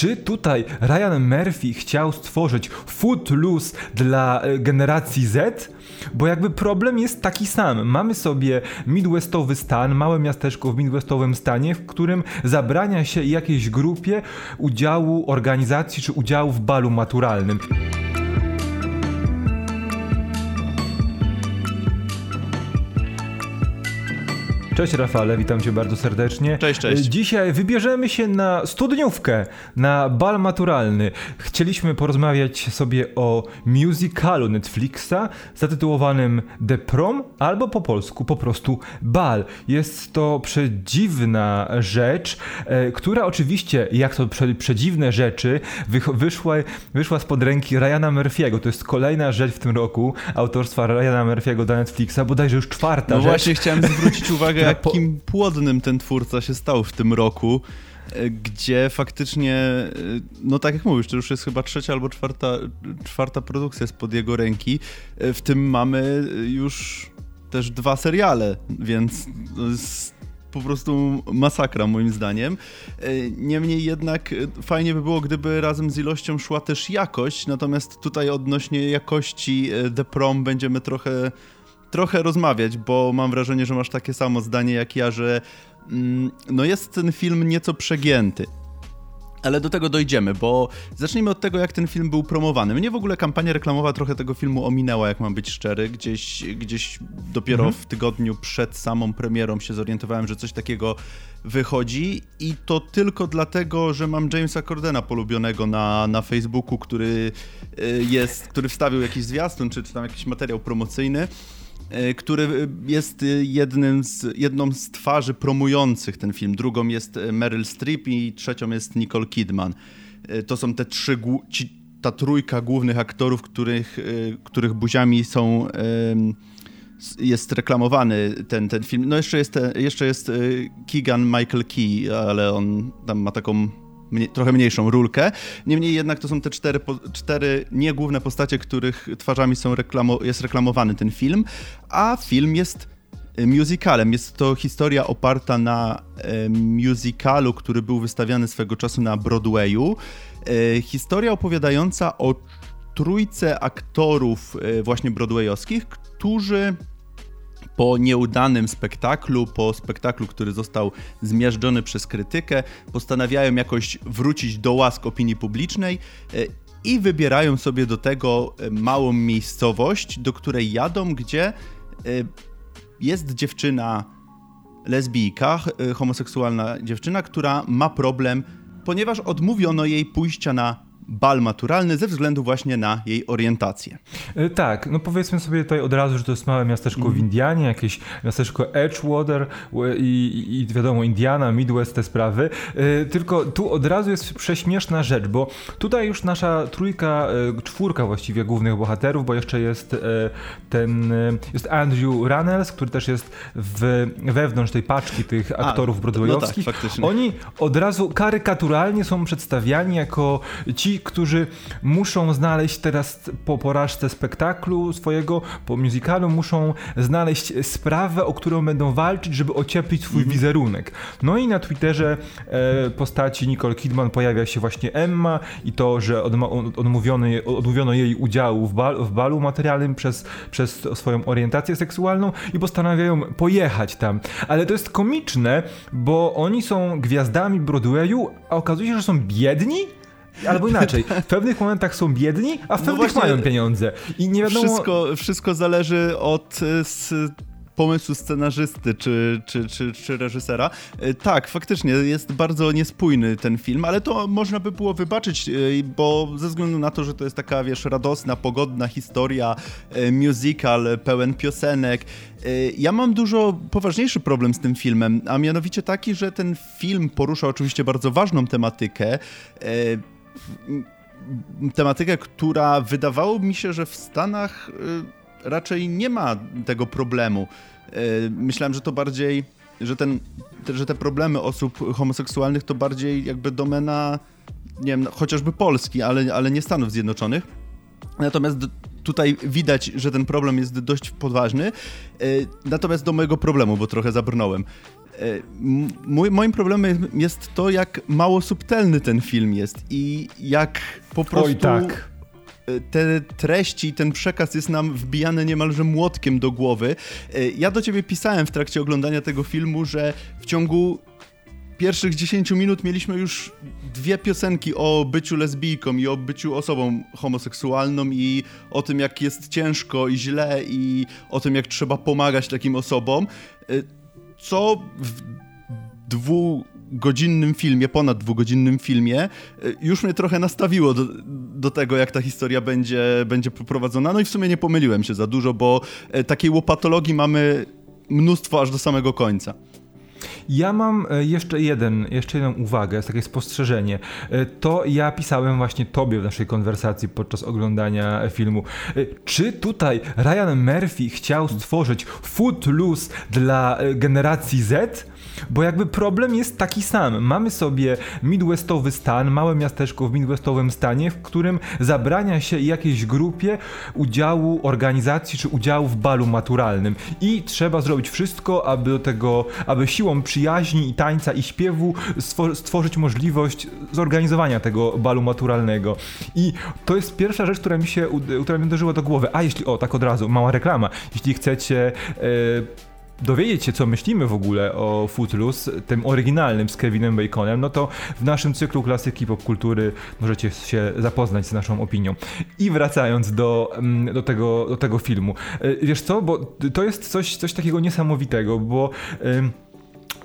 czy tutaj Ryan Murphy chciał stworzyć Footloose dla e, generacji Z? Bo jakby problem jest taki sam. Mamy sobie midwestowy stan, małe miasteczko w midwestowym stanie, w którym zabrania się jakiejś grupie udziału organizacji czy udziału w balu maturalnym. Cześć Rafale, witam cię bardzo serdecznie. Cześć, cześć. Dzisiaj wybierzemy się na studniówkę, na bal maturalny. Chcieliśmy porozmawiać sobie o musicalu Netflixa zatytułowanym The Prom albo po polsku po prostu bal. Jest to przedziwna rzecz, e, która oczywiście, jak to prze, przedziwne rzeczy, wyszła, wyszła spod ręki Ryana Murphy'ego. To jest kolejna rzecz w tym roku autorstwa Ryana Murphy'ego dla Netflixa, bodajże już czwarta no rzecz. właśnie chciałem zwrócić uwagę, jakim płodnym ten twórca się stał w tym roku, e, gdzie faktycznie, e, no tak jak mówisz, to już jest chyba trzecia albo czwarta, czwarta produkcja spod jego ręki. E, w tym mamy już też dwa seriale, więc po prostu masakra moim zdaniem. Niemniej jednak fajnie by było, gdyby razem z ilością szła też jakość, natomiast tutaj odnośnie jakości The Prom będziemy trochę trochę rozmawiać, bo mam wrażenie, że masz takie samo zdanie jak ja, że mm, no jest ten film nieco przegięty. Ale do tego dojdziemy, bo zacznijmy od tego, jak ten film był promowany. Mnie w ogóle kampania reklamowa trochę tego filmu ominęła, jak mam być szczery. Gdzieś, gdzieś dopiero mhm. w tygodniu przed samą premierą się zorientowałem, że coś takiego wychodzi i to tylko dlatego, że mam Jamesa Cordena polubionego na, na Facebooku, który y, jest, który wstawił jakiś zwiastun, czy, czy tam jakiś materiał promocyjny który jest jednym z, jedną z twarzy promujących ten film. Drugą jest Meryl Streep i trzecią jest Nicole Kidman. E, to są te trzy, ci, ta trójka głównych aktorów, których, e, których buziami są jest reklamowany ten, ten film. No jeszcze jest, jeszcze jest Keegan Michael Key, ale on tam ma taką mniej, trochę mniejszą rulkę. Niemniej jednak to są te cztery, cztery niegłówne postacie, których twarzami są reklamo, jest reklamowany ten film, a film jest e, musicalem. Jest to historia oparta na e, musicalu, który był wystawiany swego czasu na Broadwayu. E, historia opowiadająca o trójce aktorów e, właśnie broadwayowskich, którzy po nieudanym spektaklu, po spektaklu, który został zmiażdżony przez krytykę, postanawiają jakoś wrócić do łask opinii publicznej e, i wybierają sobie do tego e, małą miejscowość, do której jadą, gdzie e, jest dziewczyna lesbijka, homoseksualna dziewczyna, która ma problem, ponieważ odmówiono jej pójścia na bal maturalny ze względu właśnie na jej orientację. E, tak, no powiedzmy sobie tutaj od razu, że to jest małe miasteczko mm. w Indianie, jakieś miasteczko Edgewater i, i wiadomo Indiana, Midwest, te sprawy. E, tylko tu od razu jest prześmieszna rzecz, bo tutaj już nasza trójka, e, czwórka właściwie głównych bohaterów, bo jeszcze jest ten, jest Andrew Runnels, który też jest w, wewnątrz tej paczki tych aktorów A, broadwayowskich. No tak, Oni od razu karykaturalnie są przedstawiani jako ci, którzy muszą znaleźć teraz po porażce spektaklu swojego, po musicalu, muszą znaleźć sprawę, o którą będą walczyć, żeby ocieplić swój mhm. wizerunek. No i na Twitterze e, postaci Nicole Kidman pojawia się właśnie Emma i to, że odmówiono, jej, odmówiono jej udziału w, bal, w balu materialnym przez, przez swoją orientację seksualną i postanawiają pojechać tam. Ale to jest komiczne, bo oni są gwiazdami Broadwayu, a okazuje się, że są biedni Albo inaczej, w pewnych momentach są biedni, a w no pewnych mają pieniądze. I nie wiadomo... Wszystko, wszystko zależy od y, pomysłu scenarzysty czy, czy, czy, czy reżysera. Y, tak, faktycznie jest bardzo niespójny ten film, ale to można by było wybaczyć, y, bo ze względu na to, że to jest taka, wiesz, radosna, pogodna historia, musical, pełen piosenek. Ja mam dużo poważniejszy problem z tym filmem, a mianowicie taki, że ten film porusza oczywiście bardzo ważną tematykę tematykę, która wydawało mi się, że w Stanach y, raczej nie ma tego problemu. Y, myślałem, że to bardziej, że, ten, że te problemy osób homoseksualnych to bardziej jakby domena, nie wiem, chociażby Polski, ale, ale nie Stanów Zjednoczonych. Natomiast tutaj widać, że ten problem jest dość poważny. Y, natomiast do mojego problemu, bo trochę zabrnąłem. Mój, moim problemem jest to, jak mało subtelny ten film jest i jak po prostu... Oj, tak te treści, ten przekaz jest nam wbijany niemalże młotkiem do głowy. Ja do ciebie pisałem w trakcie oglądania tego filmu, że w ciągu pierwszych 10 minut mieliśmy już dwie piosenki o byciu lesbijką i o byciu osobą homoseksualną i o tym, jak jest ciężko i źle i o tym, jak trzeba pomagać takim osobom, y, co w dwugodzinnym filmie, ponad dwugodzinnym filmie, y, już mnie trochę nastawiło do, do tego, jak ta historia będzie, będzie poprowadzona. No i w sumie nie pomyliłem się za dużo, bo y, takiej łopatologii mamy mnóstwo aż do samego końca. Ja mam e, jeszcze jeden, jeszcze jedną uwagę, takie spostrzeżenie. E, to ja pisałem właśnie tobie w naszej konwersacji podczas oglądania filmu. E, czy tutaj Ryan Murphy chciał stworzyć Footloose dla generacji Z? Bo jakby problem jest taki sam. Mamy sobie midwestowy stan, małe miasteczko w midwestowym stanie, w którym zabrania się jakiejś grupie udziału organizacji czy udziału w balu maturalnym. I trzeba zrobić wszystko, aby do tego, aby siłą przyjaźni i tańca i śpiewu stworzyć możliwość zorganizowania tego balu maturalnego. I to jest pierwsza rzecz, która mi się, która mi uderzyła do głowy. A jeśli, o tak od razu, mała reklama. Jeśli chcecie... Yy, dowiedzieć się, co myślimy w ogóle o Footloose, tym oryginalnym z Kevinem Baconem, no to w naszym cyklu klasyki popkultury możecie się zapoznać z naszą opinią. I wracając do, mm, do, tego, do tego filmu. E, wiesz co, bo to jest coś, coś takiego niesamowitego, bo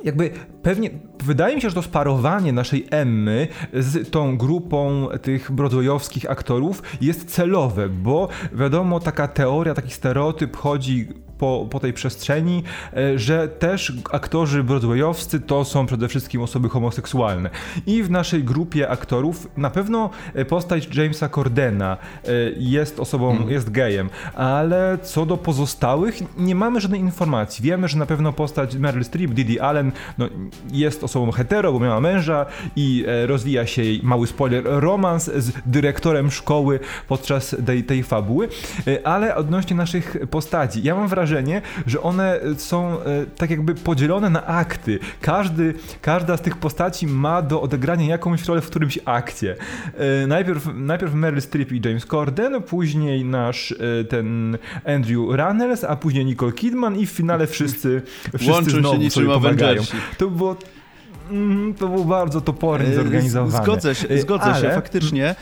jakby pewnie wydaje mi się, że to sparowanie naszej Emmy z tą grupą tych broadwayowskich aktorów jest celowe, bo wiadomo, taka teoria, taki stereotyp chodzi po, po tej przestrzeni, e, że też aktorzy broadwayowscy to są przede wszystkim osoby homoseksualne. I w naszej grupie aktorów na pewno e, postać Jamesa Cordena e, jest osobą, mm. jest gejem, ale co do pozostałych nie mamy żadnej informacji. Wiemy, że na pewno postać Meryl Streep, Didi Allen no, jest osobą hetero, bo miała męża i rozwija się jej, mały spoiler, romans z dyrektorem szkoły podczas tej, tej fabuły, ale odnośnie naszych postaci, ja mam wrażenie, wrażenie, że one są e, tak jakby podzielone na akty. Każdy, każda z tych postaci ma do odegrania jakąś rolę w którymś akcie. E, najpierw, najpierw Meryl Streep i James Corden, później nasz e, ten Andrew Runnels, a później Nicole Kidman i w finale wszyscy, wszyscy Łączą znowu się niczym pomagają. To było mm, to było bardzo topornie zorganizowane. Zgodzę się, zgodzę Ale... się faktycznie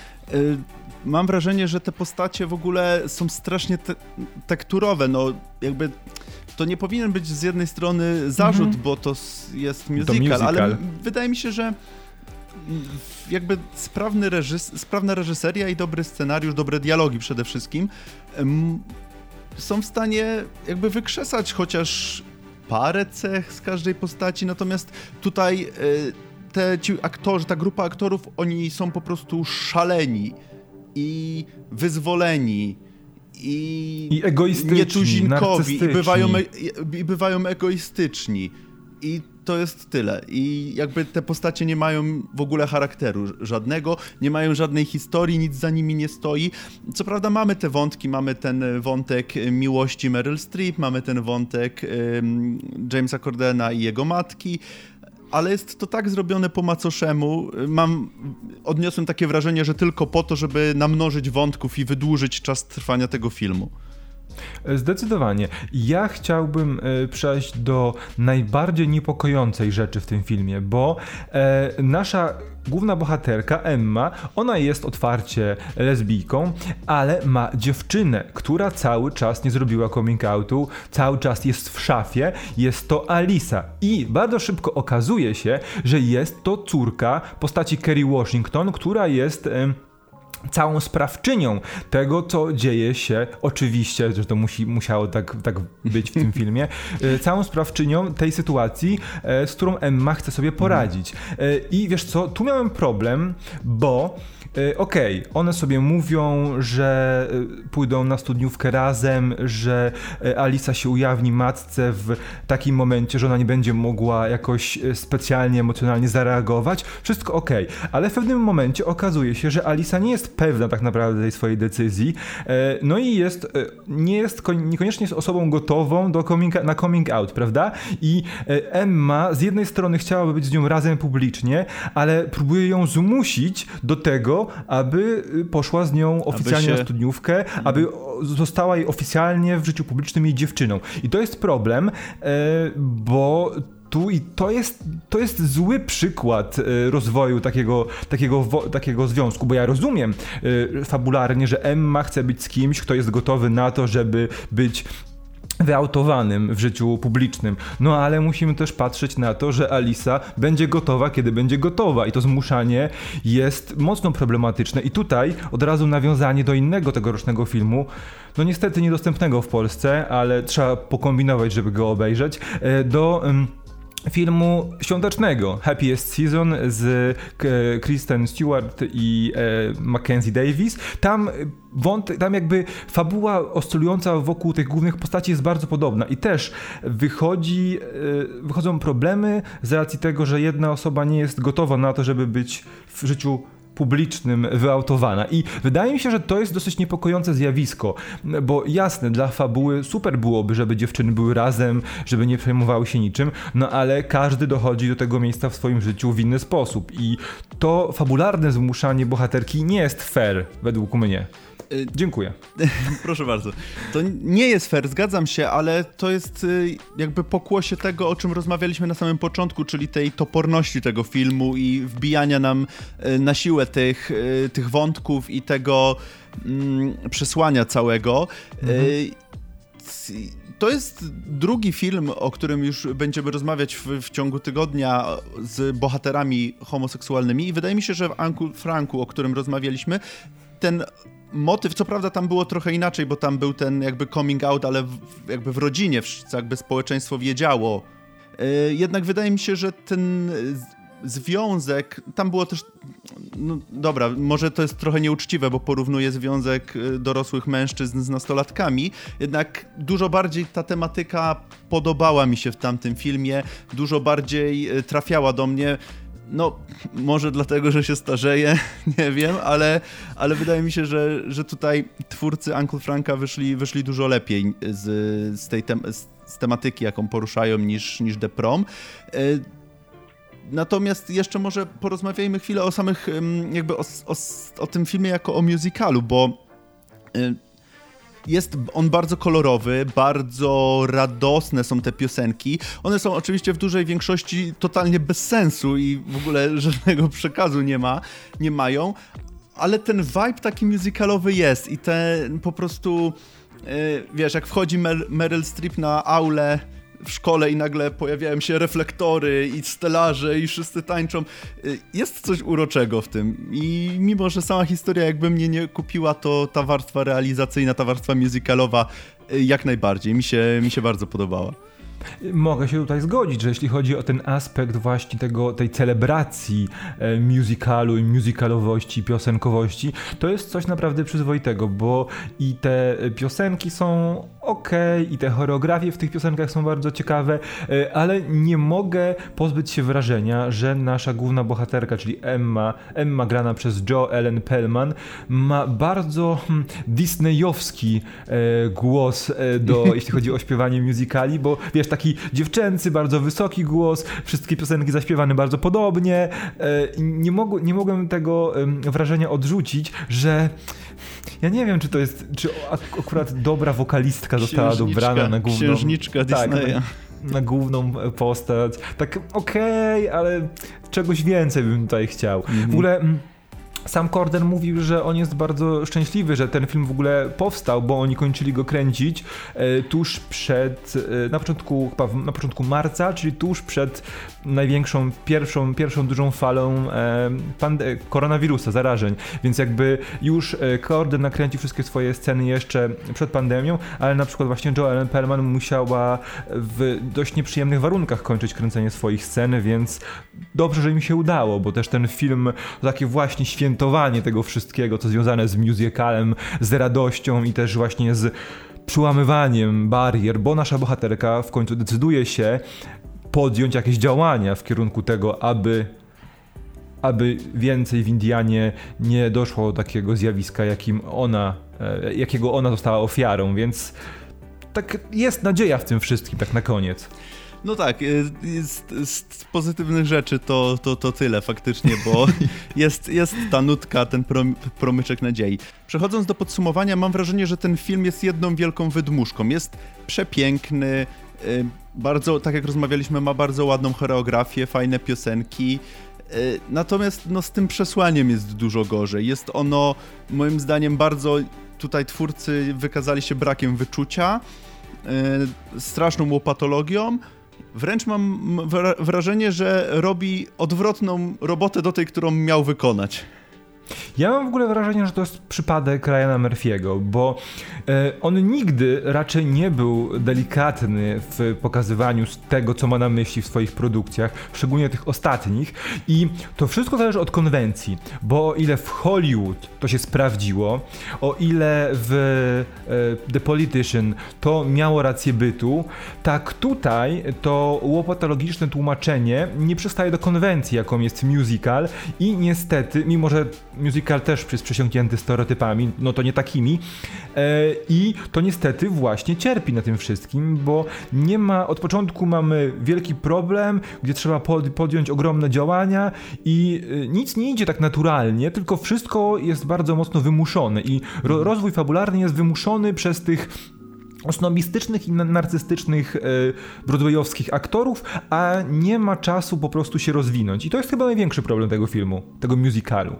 mam wrażenie, że te postacie w ogóle są strasznie te tekturowe, no jakby to nie powinien być z jednej strony zarzut, mm -hmm. bo to jest musical, to musical, ale wydaje mi się, że jakby sprawny reżys sprawna reżyseria i dobry scenariusz, dobre dialogi przede wszystkim są w stanie jakby wykrzesać chociaż parę cech z każdej postaci, natomiast tutaj e, te ci aktorzy, ta grupa aktorów, oni są po prostu szaleni wyzwoleni i, I egoistyczni, nietuzinkowi i bywają, e, i bywają egoistyczni. I to jest tyle. I jakby te postacie nie mają w ogóle charakteru żadnego, nie mają żadnej historii, nic za nimi nie stoi. Co prawda mamy te wątki, mamy ten wątek miłości Meryl Streep, mamy ten wątek um, Jamesa Cordena i jego matki, ale jest to tak zrobione po macoszemu. Mam, odniosłem takie wrażenie, że tylko po to, żeby namnożyć wątków i wydłużyć czas trwania tego filmu. Zdecydowanie. Ja chciałbym e, przejść do najbardziej niepokojącej rzeczy w tym filmie, bo e, nasza główna bohaterka, Emma, ona jest otwarcie lesbijką, ale ma dziewczynę, która cały czas nie zrobiła coming outu, cały czas jest w szafie, jest to Alisa. I bardzo szybko okazuje się, że jest to córka postaci Kerry Washington, która jest całą sprawczynią tego, co dzieje się, oczywiście, że to musi, musiało tak, tak być w tym filmie, e, całą sprawczynią tej sytuacji, e, z którą Emma chce sobie poradzić. E, I wiesz co, tu miałem problem, bo okej, okay, one sobie mówią, że pójdą na studniówkę razem, że Alisa się ujawni matce w takim momencie, że ona nie będzie mogła jakoś specjalnie emocjonalnie zareagować. Wszystko okej, okay. ale w pewnym momencie okazuje się, że Alisa nie jest jest pewna tak naprawdę tej swojej decyzji. E, no i jest, nie jest, niekoniecznie jest osobą gotową do coming, na coming out, prawda? I Emma z jednej strony chciałaby być z nią razem publicznie, ale próbuje ją zmusić do tego, aby poszła z nią oficjalnie się... na studniówkę, aby została jej oficjalnie w życiu publicznym jej dziewczyną. I to jest problem, bo i to jest, to jest zły przykład e, rozwoju takiego, takiego, takiego związku, bo ja rozumiem e, fabularnie, że Emma chce być z kimś, kto jest gotowy na to, żeby być wyautowanym w życiu publicznym. No ale musimy też patrzeć na to, że Alisa będzie gotowa, kiedy będzie gotowa i to zmuszanie jest mocno problematyczne. I tutaj od razu nawiązanie do innego tegorocznego filmu, no niestety niedostępnego w Polsce, ale trzeba pokombinować, żeby go obejrzeć, e, do filmu świątecznego Happiest Season z Kristen Stewart i e, Mackenzie Davis. Tam wąt, tam jakby fabuła oscylująca wokół tych głównych postaci jest bardzo podobna i też wychodzi, e, wychodzą problemy z racji tego, że jedna osoba nie jest gotowa na to, żeby być w życiu publicznym wyautowana. I wydaje mi się, że to jest dosyć niepokojące zjawisko, bo jasne, dla fabuły super byłoby, żeby dziewczyny były razem, żeby nie przejmowały się niczym, no ale każdy dochodzi do tego miejsca w swoim życiu w inny sposób i to fabularne zmuszanie bohaterki nie jest fair, według mnie. Y, Dziękuję. Proszę bardzo. To nie jest fair, zgadzam się, ale to jest y, jakby pokłosie tego, o czym rozmawialiśmy na samym początku, czyli tej toporności tego filmu i wbijania nam y, na siłę tych, tych wątków i tego mm, przesłania całego. Mhm. To jest drugi film, o którym już będziemy rozmawiać w, w, ciągu tygodnia z bohaterami homoseksualnymi i wydaje mi się, że w Uncle Franku, o którym rozmawialiśmy, ten motyw, co prawda tam było trochę inaczej, bo tam był ten jakby coming out, ale w, jakby w rodzinie, jakby społeczeństwo wiedziało. Yy, jednak wydaje mi się, że ten związek, tam było też, no dobra, może to jest trochę nieuczciwe, bo porównuję związek y, dorosłych mężczyzn z nastolatkami, jednak dużo bardziej ta tematyka podobała mi się w tamtym filmie, dużo bardziej y, trafiała do mnie. No, może dlatego, że się starzeje, nie wiem, ale, ale wydaje mi się, że, że tutaj twórcy Uncle Franka wyszli, wyszli dużo lepiej z, z tej tem z tematyki, jaką poruszają, niż, niż The Prom. E, natomiast jeszcze może porozmawiajmy chwilę o samych, jakby o, o, o tym filmie jako o musicalu, bo e, jest on bardzo kolorowy, bardzo radosne są te piosenki. One są oczywiście w dużej większości totalnie bez sensu i w ogóle żadnego przekazu nie ma, nie mają, ale ten vibe taki musicalowy jest i ten po prostu, yy, wiesz, jak wchodzi Mer Meryl Streep na aulę w szkole i nagle pojawiają się reflektory i stelarze i wszyscy tańczą. Y, jest coś uroczego w tym i mimo, że sama historia jakby mnie nie kupiła, to ta warstwa realizacyjna, ta warstwa musicalowa y, jak najbardziej. Mi się, mi się bardzo podobała. Mogę się tutaj zgodzić, że jeśli chodzi o ten aspekt właśnie tego, tej celebracji e, musicalu i musicalowości, piosenkowości, to jest coś naprawdę przyzwoitego, bo i te piosenki są ok, i te choreografie w tych piosenkach są bardzo ciekawe, e, ale nie mogę pozbyć się wrażenia, że nasza główna bohaterka, czyli Emma, Emma grana przez Joe Ellen Pellman, ma bardzo hmm, disneyowski e, głos e, do, jeśli chodzi o śpiewanie musicali, bo wiesz, taki dziewczęcy, bardzo wysoki głos, wszystkie piosenki zaśpiewane bardzo podobnie. Nie, mogł, nie mogłem tego wrażenia odrzucić, że ja nie wiem, czy to jest, czy akurat dobra wokalistka została dobrana na główną... Księżniczka tak, Disneya. Na, na, główną postać. Tak okej, okay, ale czegoś więcej bym tutaj chciał. W mhm. ogóle... Mm, sam Corden mówił, że on jest bardzo szczęśliwy, że ten film w ogóle powstał, bo oni kończyli go kręcić e, tuż przed, e, na początku, na początku marca, czyli tuż przed największą, pierwszą, pierwszą dużą falą e, koronawirusa, zarażeń. Więc jakby już e, Corden nakręcił wszystkie swoje sceny jeszcze przed pandemią, ale na przykład właśnie Joellen Perlman musiała w dość nieprzyjemnych warunkach kończyć kręcenie swoich scen, więc dobrze, że im się udało, bo też ten film takie właśnie świętowanie tego wszystkiego, co związane z musicalem, z radością i też właśnie z przełamywaniem barier, bo nasza bohaterka w końcu decyduje się podjąć jakieś działania w kierunku tego, aby aby więcej w Indianie nie doszło do takiego zjawiska, jakim ona, e, jakiego ona została ofiarą, więc tak jest nadzieja w tym wszystkim, tak na koniec. No tak, z, z, pozytywnych rzeczy to, to, to tyle faktycznie, bo jest, jest ta nutka, ten prom, promyczek nadziei. Przechodząc do podsumowania, mam wrażenie, że ten film jest jedną wielką wydmuszką. Jest przepiękny, y, bardzo, tak jak rozmawialiśmy, ma bardzo ładną choreografię, fajne piosenki. Y, natomiast no, z tym przesłaniem jest dużo gorzej. Jest ono, moim zdaniem, bardzo. Tutaj twórcy wykazali się brakiem wyczucia, yy, straszną łopatologią Wręcz mam wrażenie, że robi odwrotną robotę do tej, którą miał wykonać. Ja mam w ogóle wrażenie, że to jest przypadek Ryana Murphy'ego, bo e, on nigdy raczej nie był delikatny w pokazywaniu tego, co ma na myśli w swoich produkcjach, szczególnie tych ostatnich. I to wszystko zależy od konwencji, bo o ile w Hollywood to się sprawdziło, o ile w e, The Politician to miało rację bytu, tak tutaj to łopatologiczne tłumaczenie nie przystaje do konwencji, jaką jest musical i niestety, mimo że musical też jest przesiąknięty stereotypami, no to nie takimi. E, I to niestety właśnie cierpi na tym wszystkim, bo nie ma, od początku mamy wielki problem, gdzie trzeba podjąć ogromne działania i e, nic nie idzie tak naturalnie, tylko wszystko jest bardzo mocno wymuszone i rozwój fabularny jest wymuszony przez tych osnobistycznych i narcystycznych e, broadwayowskich aktorów, a nie ma czasu po prostu się rozwinąć. I to jest chyba największy problem tego filmu, tego musicalu.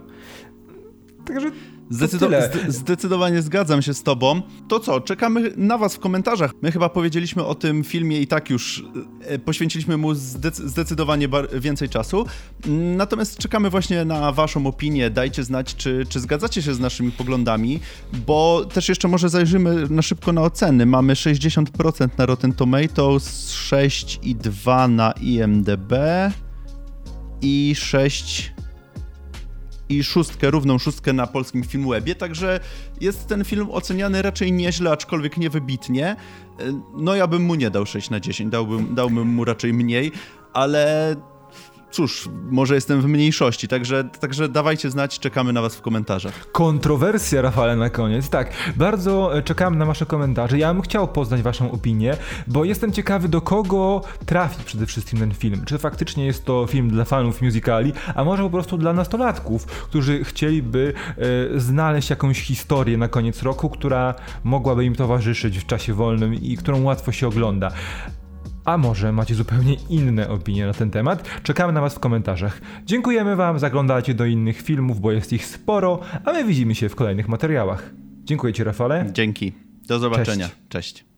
Także Zdecydo zdecydowanie zgadzam się z tobą. To co, czekamy na was w komentarzach. My chyba powiedzieliśmy o tym filmie i tak już e, poświęciliśmy mu zdecydowanie więcej czasu. Natomiast czekamy właśnie na waszą opinię. Dajcie znać, czy, czy zgadzacie się z naszymi poglądami, bo też jeszcze może zajrzymy na szybko na oceny. Mamy 60% na Rotten Tomatoes, 6,2 na IMDb i 6 i szóstkę, równą szóstkę na polskim Filmwebie, także jest ten film oceniany raczej nieźle, aczkolwiek niewybitnie. No ja bym mu nie dał 6 na 10, dałbym, dałbym mu raczej mniej, ale cóż, może jestem w mniejszości, także, także dawajcie znać, czekamy na was w komentarzach. Kontrowersja, Rafale, na koniec. Tak, bardzo e, czekam na wasze komentarze. Ja bym chciał poznać waszą opinię, bo jestem ciekawy, do kogo trafi przede wszystkim ten film. Czy faktycznie jest to film dla fanów musicali, a może po prostu dla nastolatków, którzy chcieliby e, znaleźć jakąś historię na koniec roku, która mogłaby im towarzyszyć w czasie wolnym i którą łatwo się ogląda. A może macie zupełnie inne opinie na ten temat? Czekamy na Was w komentarzach. Dziękujemy Wam, zaglądajcie do innych filmów, bo jest ich sporo, a my widzimy się w kolejnych materiałach. Dziękuję Ci, Rafale. Dzięki. Do zobaczenia. Cześć. Cześć.